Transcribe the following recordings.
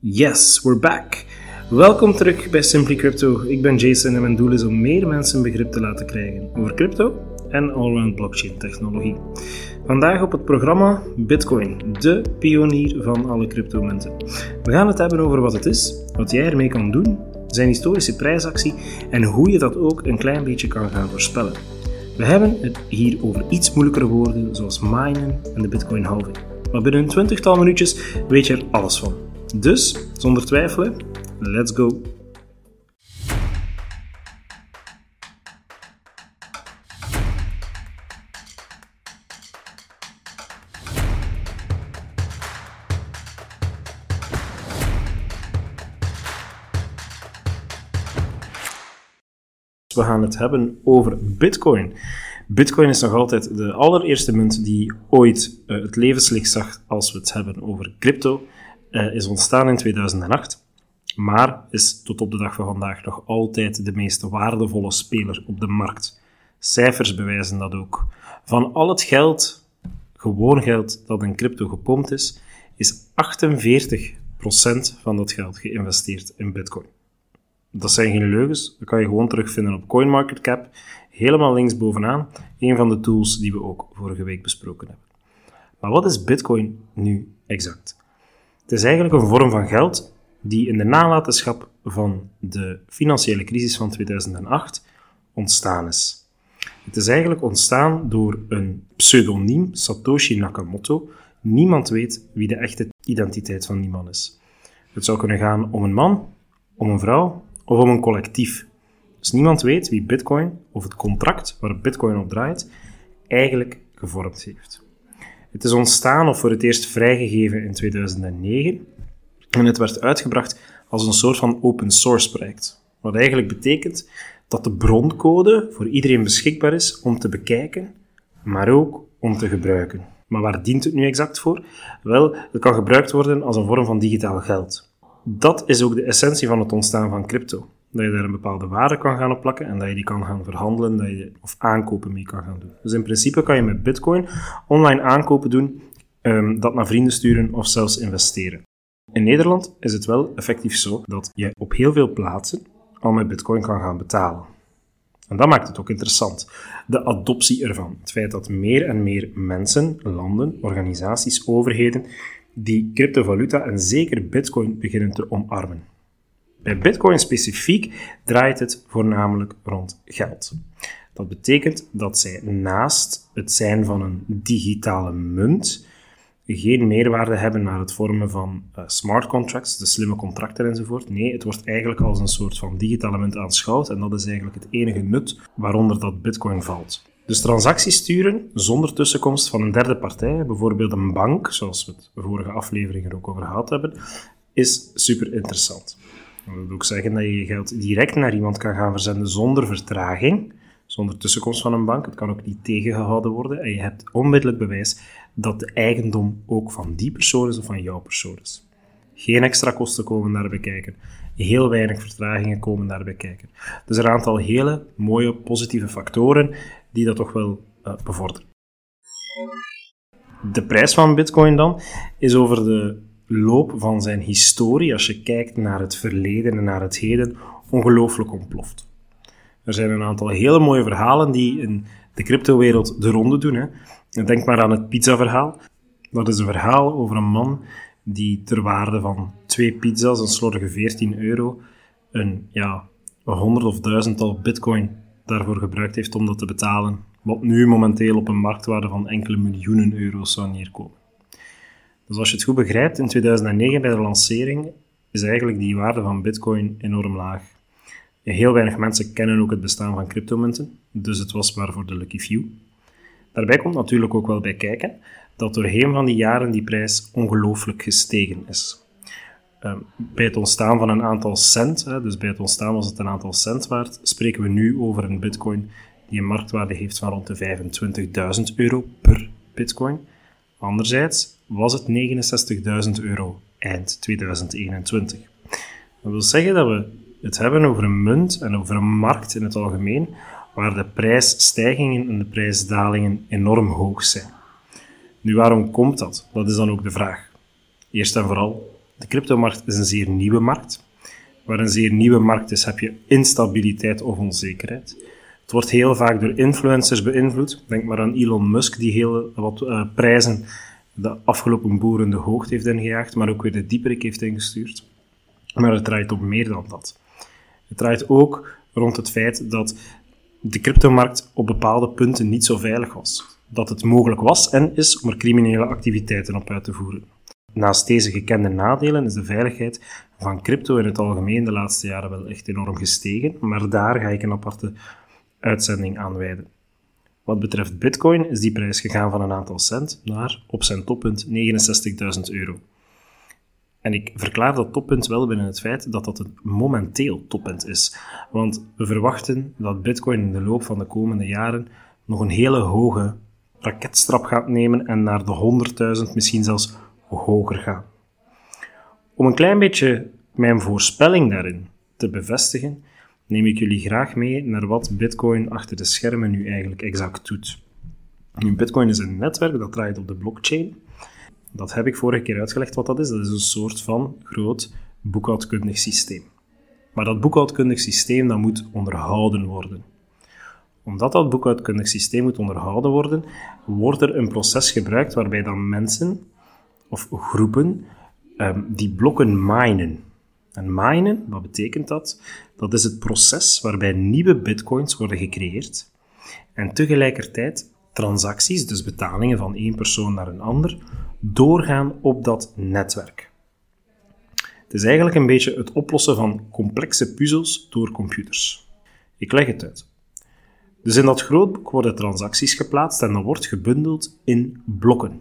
Yes, we're back. Welkom terug bij Simply Crypto. Ik ben Jason en mijn doel is om meer mensen begrip te laten krijgen over crypto en allround blockchain technologie. Vandaag op het programma Bitcoin, de pionier van alle cryptomunten. We gaan het hebben over wat het is, wat jij ermee kan doen, zijn historische prijsactie en hoe je dat ook een klein beetje kan gaan voorspellen. We hebben het hier over iets moeilijkere woorden zoals minen en de Bitcoin halving. Maar binnen een twintigtal minuutjes weet je er alles van. Dus, zonder twijfelen, let's go! We gaan het hebben over Bitcoin. Bitcoin is nog altijd de allereerste munt die ooit uh, het levenslicht zag als we het hebben over crypto. Uh, is ontstaan in 2008, maar is tot op de dag van vandaag nog altijd de meest waardevolle speler op de markt. Cijfers bewijzen dat ook. Van al het geld, gewoon geld dat in crypto gepompt is, is 48% van dat geld geïnvesteerd in Bitcoin. Dat zijn geen leugens, dat kan je gewoon terugvinden op CoinMarketCap, helemaal links bovenaan, een van de tools die we ook vorige week besproken hebben. Maar wat is Bitcoin nu exact? Het is eigenlijk een vorm van geld die in de nalatenschap van de financiële crisis van 2008 ontstaan is. Het is eigenlijk ontstaan door een pseudoniem, Satoshi Nakamoto. Niemand weet wie de echte identiteit van die man is. Het zou kunnen gaan om een man, om een vrouw of om een collectief. Dus niemand weet wie Bitcoin of het contract waar Bitcoin op draait eigenlijk gevormd heeft. Het is ontstaan of voor het eerst vrijgegeven in 2009 en het werd uitgebracht als een soort van open source project. Wat eigenlijk betekent dat de broncode voor iedereen beschikbaar is om te bekijken, maar ook om te gebruiken. Maar waar dient het nu exact voor? Wel, het kan gebruikt worden als een vorm van digitaal geld. Dat is ook de essentie van het ontstaan van crypto. Dat je daar een bepaalde waarde kan gaan opplakken en dat je die kan gaan verhandelen dat je, of aankopen mee kan gaan doen. Dus in principe kan je met Bitcoin online aankopen doen, um, dat naar vrienden sturen of zelfs investeren. In Nederland is het wel effectief zo dat je op heel veel plaatsen al met Bitcoin kan gaan betalen. En dat maakt het ook interessant. De adoptie ervan. Het feit dat meer en meer mensen, landen, organisaties, overheden die cryptovaluta en zeker Bitcoin beginnen te omarmen. Bij Bitcoin specifiek draait het voornamelijk rond geld. Dat betekent dat zij naast het zijn van een digitale munt geen meerwaarde hebben naar het vormen van uh, smart contracts, de slimme contracten enzovoort. Nee, het wordt eigenlijk als een soort van digitale munt aanschouwd en dat is eigenlijk het enige nut waaronder dat Bitcoin valt. Dus transacties sturen zonder tussenkomst van een derde partij, bijvoorbeeld een bank, zoals we het vorige afleveringen ook over gehad hebben, is super interessant. Dat wil ook zeggen dat je je geld direct naar iemand kan gaan verzenden zonder vertraging, zonder tussenkomst van een bank. Het kan ook niet tegengehouden worden en je hebt onmiddellijk bewijs dat de eigendom ook van die persoon is of van jouw persoon is. Geen extra kosten komen daarbij kijken. Heel weinig vertragingen komen daarbij kijken. Dus er een aantal hele mooie positieve factoren die dat toch wel uh, bevorderen. De prijs van Bitcoin dan is over de loop van zijn historie, als je kijkt naar het verleden en naar het heden, ongelooflijk ontploft. Er zijn een aantal hele mooie verhalen die in de cryptowereld de ronde doen. Hè. Denk maar aan het pizza-verhaal. Dat is een verhaal over een man die ter waarde van twee pizza's, een slordige 14 euro, een, ja, honderd of duizendtal bitcoin daarvoor gebruikt heeft om dat te betalen. Wat nu momenteel op een marktwaarde van enkele miljoenen euro's zou neerkomen. Dus als je het goed begrijpt, in 2009 bij de lancering is eigenlijk die waarde van Bitcoin enorm laag. Heel weinig mensen kennen ook het bestaan van cryptomunten, dus het was maar voor de lucky few. Daarbij komt natuurlijk ook wel bij kijken dat doorheen van die jaren die prijs ongelooflijk gestegen is. Ehm, bij het ontstaan van een aantal cent, dus bij het ontstaan was het een aantal cent waard, spreken we nu over een bitcoin die een marktwaarde heeft van rond de 25.000 euro per bitcoin. Anderzijds was het 69.000 euro eind 2021. Dat wil zeggen dat we het hebben over een munt en over een markt in het algemeen, waar de prijsstijgingen en de prijsdalingen enorm hoog zijn. Nu, waarom komt dat? Dat is dan ook de vraag. Eerst en vooral De cryptomarkt is een zeer nieuwe markt. Waar een zeer nieuwe markt is, heb je instabiliteit of onzekerheid. Het wordt heel vaak door influencers beïnvloed. Denk maar aan Elon Musk, die heel wat uh, prijzen de afgelopen boeren de hoogte heeft ingejaagd, maar ook weer de dieperik heeft ingestuurd. Maar het draait om meer dan dat. Het draait ook rond het feit dat de cryptomarkt op bepaalde punten niet zo veilig was. Dat het mogelijk was en is om er criminele activiteiten op uit te voeren. Naast deze gekende nadelen is de veiligheid van crypto in het algemeen de laatste jaren wel echt enorm gestegen, maar daar ga ik een aparte uitzending aan wijden. Wat betreft Bitcoin is die prijs gegaan van een aantal cent naar op zijn toppunt 69.000 euro. En ik verklaar dat toppunt wel binnen het feit dat dat een momenteel toppunt is. Want we verwachten dat Bitcoin in de loop van de komende jaren nog een hele hoge raketstrap gaat nemen en naar de 100.000, misschien zelfs hoger gaan. Om een klein beetje mijn voorspelling daarin te bevestigen, neem ik jullie graag mee naar wat Bitcoin achter de schermen nu eigenlijk exact doet. Bitcoin is een netwerk dat draait op de blockchain. Dat heb ik vorige keer uitgelegd wat dat is. Dat is een soort van groot boekhoudkundig systeem. Maar dat boekhoudkundig systeem dat moet onderhouden worden. Omdat dat boekhoudkundig systeem moet onderhouden worden, wordt er een proces gebruikt waarbij dan mensen of groepen um, die blokken minen. En minen, wat betekent dat? Dat is het proces waarbij nieuwe bitcoins worden gecreëerd en tegelijkertijd transacties, dus betalingen van één persoon naar een ander, doorgaan op dat netwerk. Het is eigenlijk een beetje het oplossen van complexe puzzels door computers. Ik leg het uit. Dus in dat grootboek worden transacties geplaatst en dan wordt gebundeld in blokken.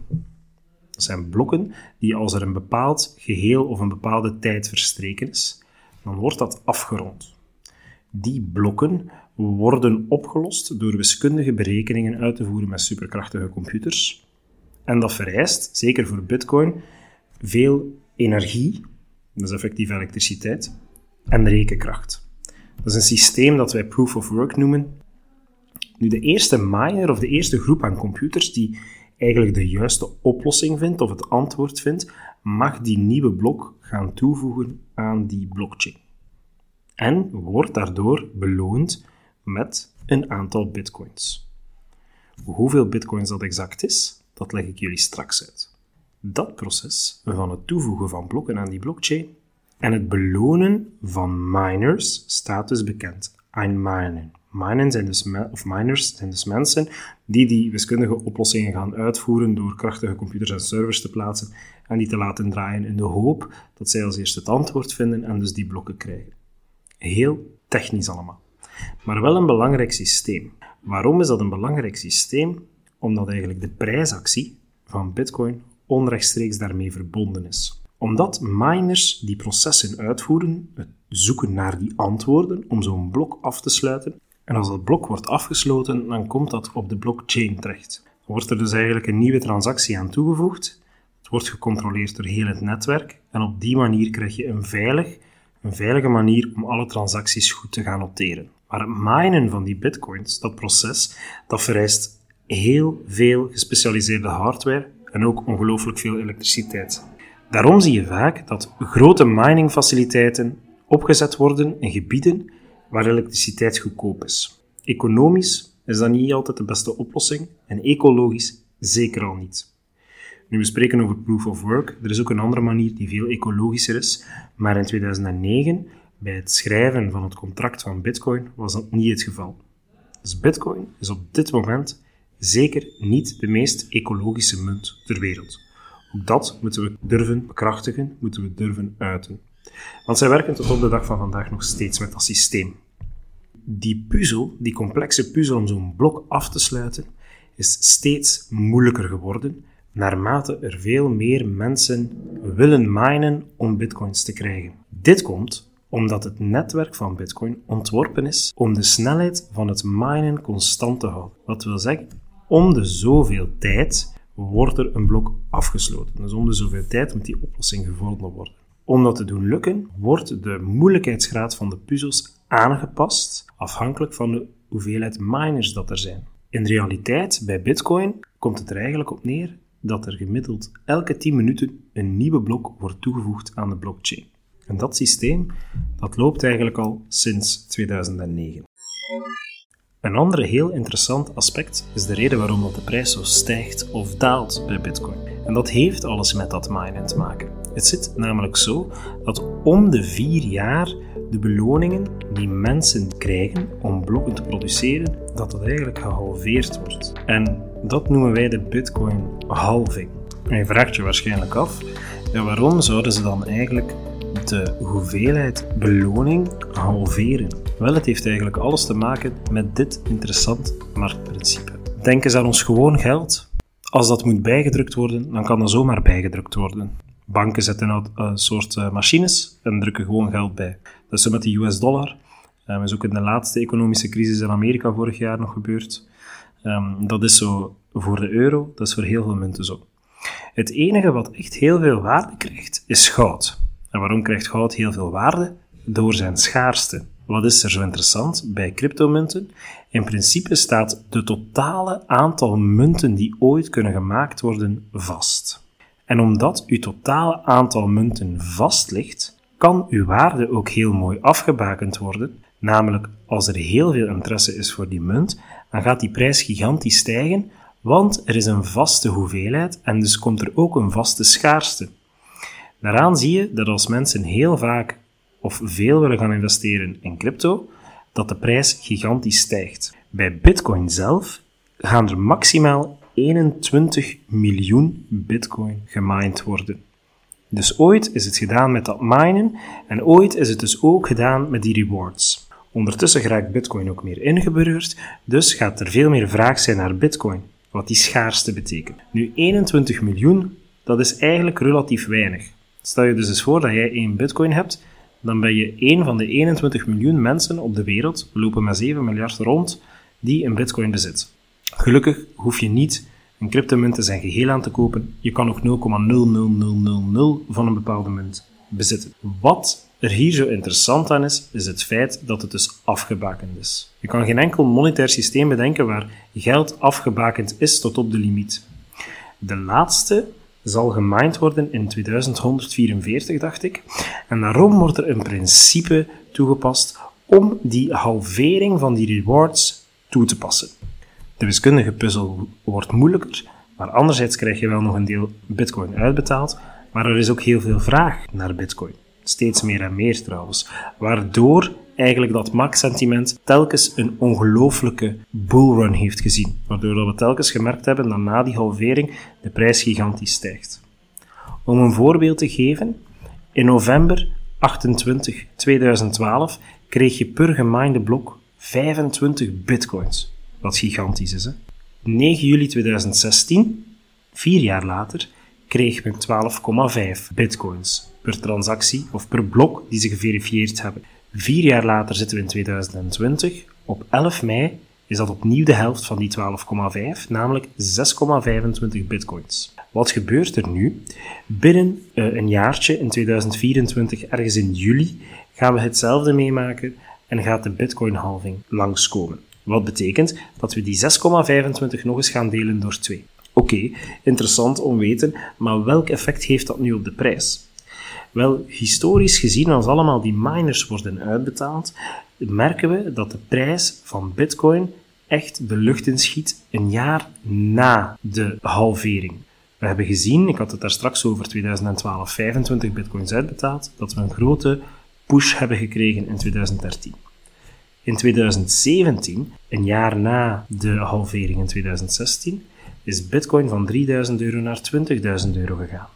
Dat zijn blokken die als er een bepaald geheel of een bepaalde tijd verstreken is, dan wordt dat afgerond. Die blokken worden opgelost door wiskundige berekeningen uit te voeren met superkrachtige computers. En dat vereist, zeker voor Bitcoin, veel energie, is effectief elektriciteit, en rekenkracht. Dat is een systeem dat wij proof of work noemen. Nu, de eerste miner of de eerste groep aan computers die eigenlijk de juiste oplossing vindt of het antwoord vindt, mag die nieuwe blok gaan toevoegen aan die blockchain. En wordt daardoor beloond met een aantal bitcoins. Hoeveel bitcoins dat exact is, dat leg ik jullie straks uit. Dat proces van het toevoegen van blokken aan die blockchain en het belonen van miners staat dus bekend. Ein minen. Minen zijn dus of miners zijn dus mensen die die wiskundige oplossingen gaan uitvoeren door krachtige computers en servers te plaatsen en die te laten draaien in de hoop dat zij als eerste het antwoord vinden en dus die blokken krijgen. Heel technisch allemaal. Maar wel een belangrijk systeem. Waarom is dat een belangrijk systeem? Omdat eigenlijk de prijsactie van Bitcoin onrechtstreeks daarmee verbonden is. Omdat miners die processen uitvoeren, het zoeken naar die antwoorden om zo'n blok af te sluiten, en als dat blok wordt afgesloten, dan komt dat op de blockchain terecht. Dan wordt er dus eigenlijk een nieuwe transactie aan toegevoegd. Het wordt gecontroleerd door heel het netwerk en op die manier krijg je een, veilig, een veilige manier om alle transacties goed te gaan noteren. Maar het minen van die bitcoins, dat proces, dat vereist heel veel gespecialiseerde hardware en ook ongelooflijk veel elektriciteit. Daarom zie je vaak dat grote miningfaciliteiten opgezet worden in gebieden waar elektriciteit goedkoop is. Economisch is dat niet altijd de beste oplossing en ecologisch zeker al niet. Nu we spreken over proof of work, er is ook een andere manier die veel ecologischer is, maar in 2009, bij het schrijven van het contract van Bitcoin, was dat niet het geval. Dus Bitcoin is op dit moment zeker niet de meest ecologische munt ter wereld. Ook dat moeten we durven bekrachtigen, moeten we durven uiten. Want zij werken tot op de dag van vandaag nog steeds met dat systeem. Die puzzel, die complexe puzzel om zo'n blok af te sluiten, is steeds moeilijker geworden naarmate er veel meer mensen willen minen om bitcoins te krijgen. Dit komt omdat het netwerk van bitcoin ontworpen is om de snelheid van het minen constant te houden. Wat wil zeggen, om de zoveel tijd wordt er een blok afgesloten. Dus om de zoveel tijd moet die oplossing gevonden worden. Om dat te doen lukken, wordt de moeilijkheidsgraad van de puzzels aangepast afhankelijk van de hoeveelheid miners dat er zijn. In realiteit, bij Bitcoin, komt het er eigenlijk op neer dat er gemiddeld elke 10 minuten een nieuwe blok wordt toegevoegd aan de blockchain. En dat systeem dat loopt eigenlijk al sinds 2009. Een ander heel interessant aspect is de reden waarom dat de prijs zo stijgt of daalt bij Bitcoin. En dat heeft alles met dat minen te maken. Het zit namelijk zo dat om de vier jaar de beloningen die mensen krijgen om blokken te produceren, dat dat eigenlijk gehalveerd wordt. En dat noemen wij de Bitcoin halving. En je vraagt je waarschijnlijk af, ja, waarom zouden ze dan eigenlijk de hoeveelheid beloning halveren? Wel, het heeft eigenlijk alles te maken met dit interessant marktprincipe. Denk eens aan ons gewoon geld. Als dat moet bijgedrukt worden, dan kan dat zomaar bijgedrukt worden. Banken zetten een soort eh, machines en drukken gewoon geld bij. Dat is met de US dollar. Dat is ook in de laatste economische crisis in Amerika vorig jaar nog gebeurd. Ehm, dat is zo voor de euro, dat is voor heel veel munten zo. Het enige wat echt heel veel waarde krijgt, is goud. En waarom krijgt goud heel veel waarde? Door zijn schaarste. Wat is er zo interessant bij cryptomunten? In principe staat de totale aantal munten die ooit kunnen gemaakt worden vast. En omdat uw totale aantal munten vast ligt, kan uw waarde ook heel mooi afgebakend worden. Namelijk, als er heel veel interesse is voor die munt, dan gaat die prijs gigantisch stijgen, want er is een vaste hoeveelheid en dus komt er ook een vaste schaarste. Daaraan zie je dat als mensen heel vaak of veel willen gaan investeren in crypto, dat de prijs gigantisch stijgt. Bij Bitcoin zelf gaan er maximaal 21 miljoen Bitcoin gemined worden. Dus ooit is het gedaan met dat minen en ooit is het dus ook gedaan met die rewards. Ondertussen geraakt Bitcoin ook meer ingeburgerd, dus gaat er veel meer vraag zijn naar Bitcoin, wat die schaarste betekent. Nu, 21 miljoen, dat is eigenlijk relatief weinig. Stel je dus eens voor dat jij één Bitcoin hebt dan ben je één van de 21 miljoen mensen op de wereld, we lopen met 7 miljard rond, die een bitcoin bezit. Gelukkig hoef je niet een cryptomunt in zijn geheel aan te kopen. Je kan nog 0,00000 van een bepaalde munt bezitten. Wat er hier zo interessant aan is, is het feit dat het dus afgebakend is. Je kan geen enkel monetair systeem bedenken waar geld afgebakend is tot op de limiet. De laatste zal gemined worden in 2144, dacht ik. En daarom wordt er een principe toegepast om die halvering van die rewards toe te passen. De wiskundige puzzel wordt moeilijker, maar anderzijds krijg je wel nog een deel bitcoin uitbetaald, maar er is ook heel veel vraag naar bitcoin. Steeds meer en meer trouwens, waardoor eigenlijk dat max-sentiment telkens een ongelooflijke bullrun heeft gezien. Waardoor we telkens gemerkt hebben dat na die halvering de prijs gigantisch stijgt. Om een voorbeeld te geven, in november 28, 2012 kreeg je per geminde blok 25 bitcoins. Wat gigantisch is, hè? 9 juli 2016, vier jaar later, kreeg men 12,5 bitcoins per transactie of per blok die ze geverifieerd hebben. Vier jaar later zitten we in 2020. Op 11 mei is dat opnieuw de helft van die 12,5, namelijk 6,25 bitcoins. Wat gebeurt er nu? Binnen uh, een jaartje, in 2024, ergens in juli, gaan we hetzelfde meemaken en gaat de bitcoin-halving langskomen. Wat betekent dat we die 6,25 nog eens gaan delen door 2. Oké, interessant om weten, maar welk effect heeft dat nu op de prijs? Wel, historisch gezien, als allemaal die miners worden uitbetaald, merken we dat de prijs van Bitcoin echt de lucht inschiet een jaar na de halvering. We hebben gezien, ik had het daar straks over 2012, 25 bitcoins uitbetaald, dat we een grote push hebben gekregen in 2013. In 2017, een jaar na de halvering in 2016, is bitcoin van 3000 euro naar 20.000 euro gegaan.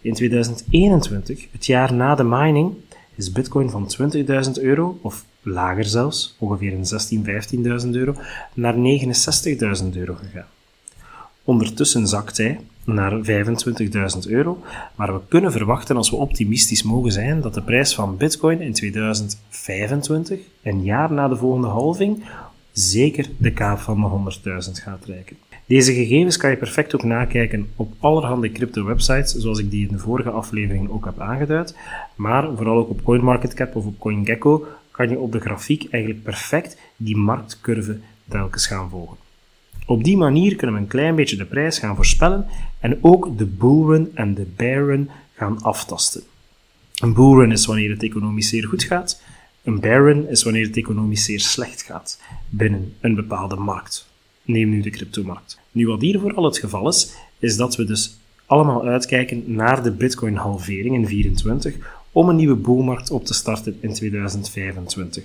In 2021, het jaar na de mining, is Bitcoin van 20.000 euro, of lager zelfs, ongeveer een 16.000, 15.000 euro, naar 69.000 euro gegaan. Ondertussen zakt hij naar 25.000 euro, maar we kunnen verwachten, als we optimistisch mogen zijn, dat de prijs van Bitcoin in 2025, een jaar na de volgende halving, zeker de kaap van de 100.000 gaat reiken. Deze gegevens kan je perfect ook nakijken op allerhande crypto-websites, zoals ik die in de vorige aflevering ook heb aangeduid. Maar vooral ook op CoinMarketCap of op CoinGecko kan je op de grafiek eigenlijk perfect die marktcurve telkens gaan volgen. Op die manier kunnen we een klein beetje de prijs gaan voorspellen en ook de bullrun en de bearrun gaan aftasten. Een bullrun is wanneer het economisch zeer goed gaat, een bearrun is wanneer het economisch zeer slecht gaat binnen een bepaalde markt. Neem nu de cryptomarkt. Nu, wat hier vooral het geval is, is dat we dus allemaal uitkijken naar de Bitcoin-halvering in 2024 om een nieuwe boelmarkt op te starten in 2025.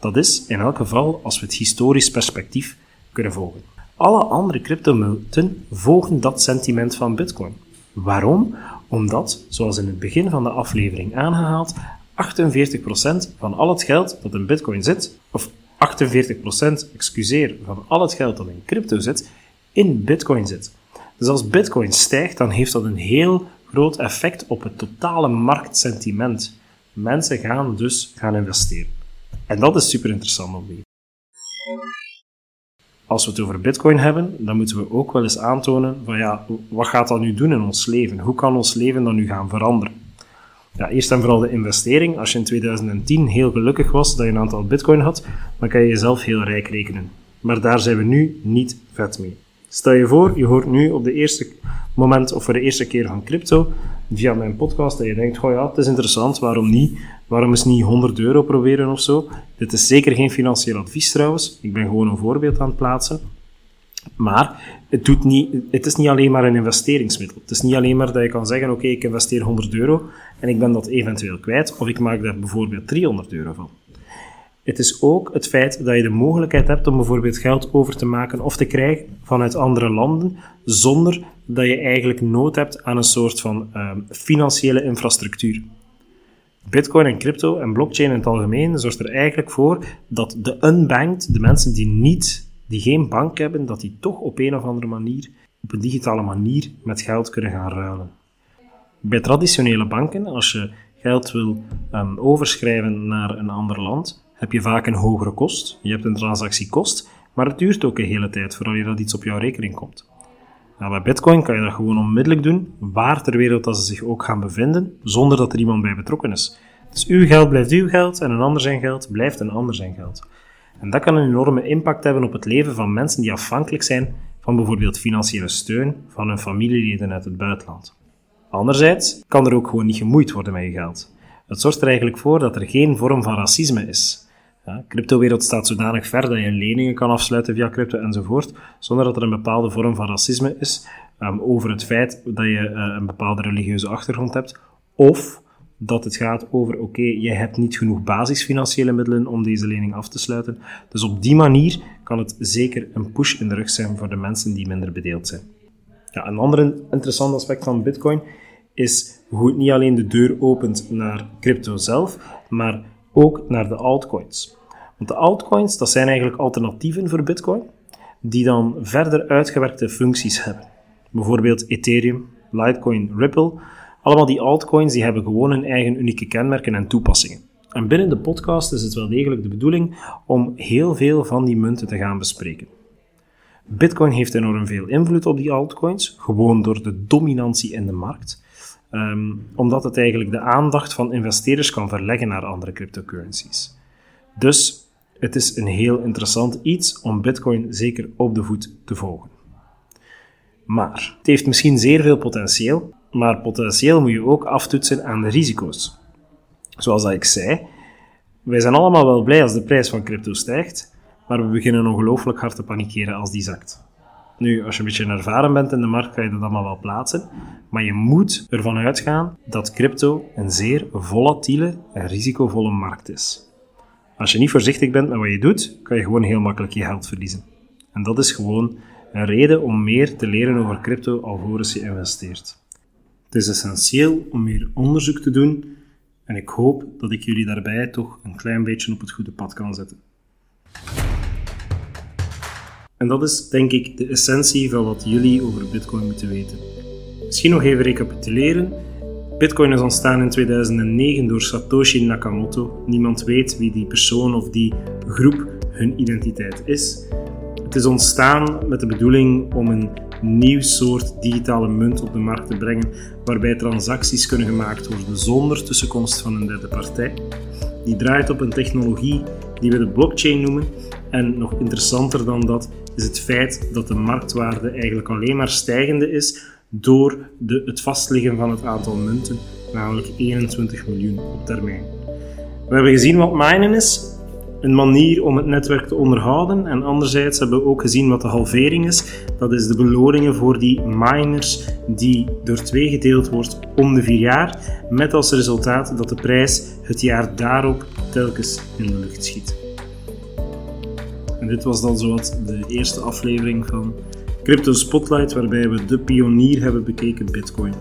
Dat is in elk geval als we het historisch perspectief kunnen volgen. Alle andere cryptomunten volgen dat sentiment van Bitcoin. Waarom? Omdat, zoals in het begin van de aflevering aangehaald, 48% van al het geld dat in Bitcoin zit, of 48%, excuseer, van al het geld dat in crypto zit, in Bitcoin zit. Dus als Bitcoin stijgt, dan heeft dat een heel groot effect op het totale marktsentiment. Mensen gaan dus gaan investeren. En dat is super interessant om te weten. Als we het over Bitcoin hebben, dan moeten we ook wel eens aantonen van ja, wat gaat dat nu doen in ons leven? Hoe kan ons leven dan nu gaan veranderen? Ja, eerst en vooral de investering. Als je in 2010 heel gelukkig was dat je een aantal bitcoin had, dan kan je jezelf heel rijk rekenen. Maar daar zijn we nu niet vet mee. Stel je voor, je hoort nu op de eerste moment of voor de eerste keer van crypto via mijn podcast en je denkt, goh ja, het is interessant, waarom niet? Waarom is niet 100 euro proberen of zo? Dit is zeker geen financieel advies trouwens. Ik ben gewoon een voorbeeld aan het plaatsen. Maar het, doet niet, het is niet alleen maar een investeringsmiddel. Het is niet alleen maar dat je kan zeggen, oké, ik investeer 100 euro en ik ben dat eventueel kwijt, of ik maak daar bijvoorbeeld 300 euro van. Het is ook het feit dat je de mogelijkheid hebt om bijvoorbeeld geld over te maken of te krijgen vanuit andere landen, zonder dat je eigenlijk nood hebt aan een soort van uh, financiële infrastructuur. Bitcoin en crypto en blockchain in het algemeen zorgt er eigenlijk voor dat de unbanked, de mensen die niet, die geen bank hebben, dat die toch op een of andere manier, op een digitale manier, met geld kunnen gaan ruilen. Bij traditionele banken, als je geld wil um, overschrijven naar een ander land, heb je vaak een hogere kost. Je hebt een transactiekost, maar het duurt ook een hele tijd voordat je dat iets op jouw rekening komt. Nou, bij Bitcoin kan je dat gewoon onmiddellijk doen, waar ter wereld dat ze zich ook gaan bevinden, zonder dat er iemand bij betrokken is. Dus uw geld blijft uw geld en een ander zijn geld blijft een ander zijn geld. En dat kan een enorme impact hebben op het leven van mensen die afhankelijk zijn van bijvoorbeeld financiële steun van hun familieleden uit het buitenland. Anderzijds kan er ook gewoon niet gemoeid worden met je geld. Het zorgt er eigenlijk voor dat er geen vorm van racisme is. Ja, cryptowereld staat zodanig ver dat je leningen kan afsluiten via crypto enzovoort, zonder dat er een bepaalde vorm van racisme is um, over het feit dat je uh, een bepaalde religieuze achtergrond hebt, of dat het gaat over, oké, je hebt niet genoeg basisfinanciële middelen om deze lening af te sluiten. Dus op die manier kan het zeker een push in de rug zijn voor de mensen die minder bedeeld zijn. Ja, een ander interessant aspect van Bitcoin is hoe het niet alleen de deur opent naar crypto zelf, maar ook naar de altcoins. Want de altcoins, dat zijn eigenlijk alternatieven voor Bitcoin, die dan verder uitgewerkte functies hebben. Bijvoorbeeld Ethereum, Litecoin, Ripple. Allemaal die altcoins die hebben gewoon hun eigen unieke kenmerken en toepassingen. En binnen de podcast is het wel degelijk de bedoeling om heel veel van die munten te gaan bespreken. Bitcoin heeft enorm veel invloed op die altcoins, gewoon door de dominantie in de markt. Um, omdat het eigenlijk de aandacht van investeerders kan verleggen naar andere cryptocurrencies. Dus het is een heel interessant iets om Bitcoin zeker op de voet te volgen. Maar het heeft misschien zeer veel potentieel, maar potentieel moet je ook aftoetsen aan de risico's. Zoals ik zei, wij zijn allemaal wel blij als de prijs van crypto stijgt, maar we beginnen ongelooflijk hard te panikeren als die zakt. Nu, als je een beetje ervaren bent in de markt, kan je dat allemaal wel plaatsen. Maar je moet ervan uitgaan dat crypto een zeer volatiele en risicovolle markt is. Als je niet voorzichtig bent met wat je doet, kan je gewoon heel makkelijk je geld verliezen. En dat is gewoon een reden om meer te leren over crypto alvorens je investeert. Het is essentieel om meer onderzoek te doen en ik hoop dat ik jullie daarbij toch een klein beetje op het goede pad kan zetten. En dat is denk ik de essentie van wat jullie over Bitcoin moeten weten. Misschien nog even recapituleren. Bitcoin is ontstaan in 2009 door Satoshi Nakamoto. Niemand weet wie die persoon of die groep hun identiteit is. Het is ontstaan met de bedoeling om een nieuw soort digitale munt op de markt te brengen, waarbij transacties kunnen gemaakt worden zonder tussenkomst van een derde partij. Die draait op een technologie die we de blockchain noemen En nog interessanter dan dat is het feit dat de marktwaarde eigenlijk alleen maar stijgende is door de, het vastleggen van het aantal munten, namelijk 21 miljoen op termijn. We hebben gezien wat minen is, een manier om het netwerk te onderhouden. En anderzijds hebben we ook gezien wat de halvering is. Dat is de beloningen voor die miners die door twee gedeeld wordt om de vier jaar. Met als resultaat dat de prijs het jaar daarop telkens in de lucht schiet. En dit was dan zowat de eerste aflevering van Crypto Spotlight, waarbij we de pionier hebben bekeken, Bitcoin.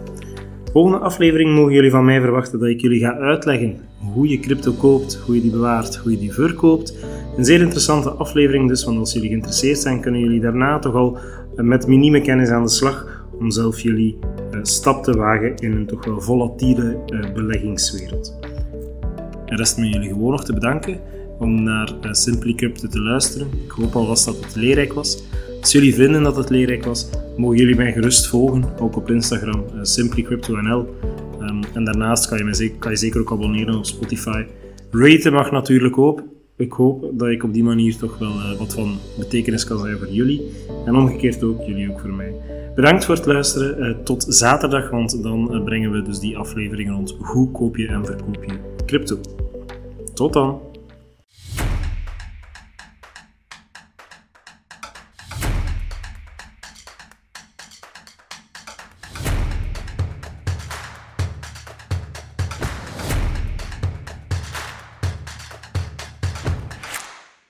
Volgende aflevering mogen jullie van mij verwachten dat ik jullie ga uitleggen hoe je crypto koopt, hoe je die bewaart, hoe je die verkoopt. Een zeer interessante aflevering dus, want als jullie geïnteresseerd zijn, kunnen jullie daarna toch al eh, met minieme kennis aan de slag om zelf jullie uh, stap te wagen in een toch wel volatiele uh, beleggingswereld. En rest me jullie gewoon nog te bedanken om naar Simply Crypto te luisteren. Ik hoop alvast dat het leerrijk was. Als jullie vinden dat het leerrijk was, mogen jullie mij gerust volgen, ook op Instagram, simplycryptonl. Um, en daarnaast kan je, me zeker, kan je zeker ook abonneren op Spotify. Raten mag natuurlijk ook. Ik hoop dat ik op die manier toch wel uh, wat van betekenis kan zijn voor jullie. En omgekeerd ook, jullie ook voor mij. Bedankt voor het luisteren. Uh, tot zaterdag, want dan uh, brengen we dus die aflevering rond hoe koop je en verkoop je crypto. Tot dan!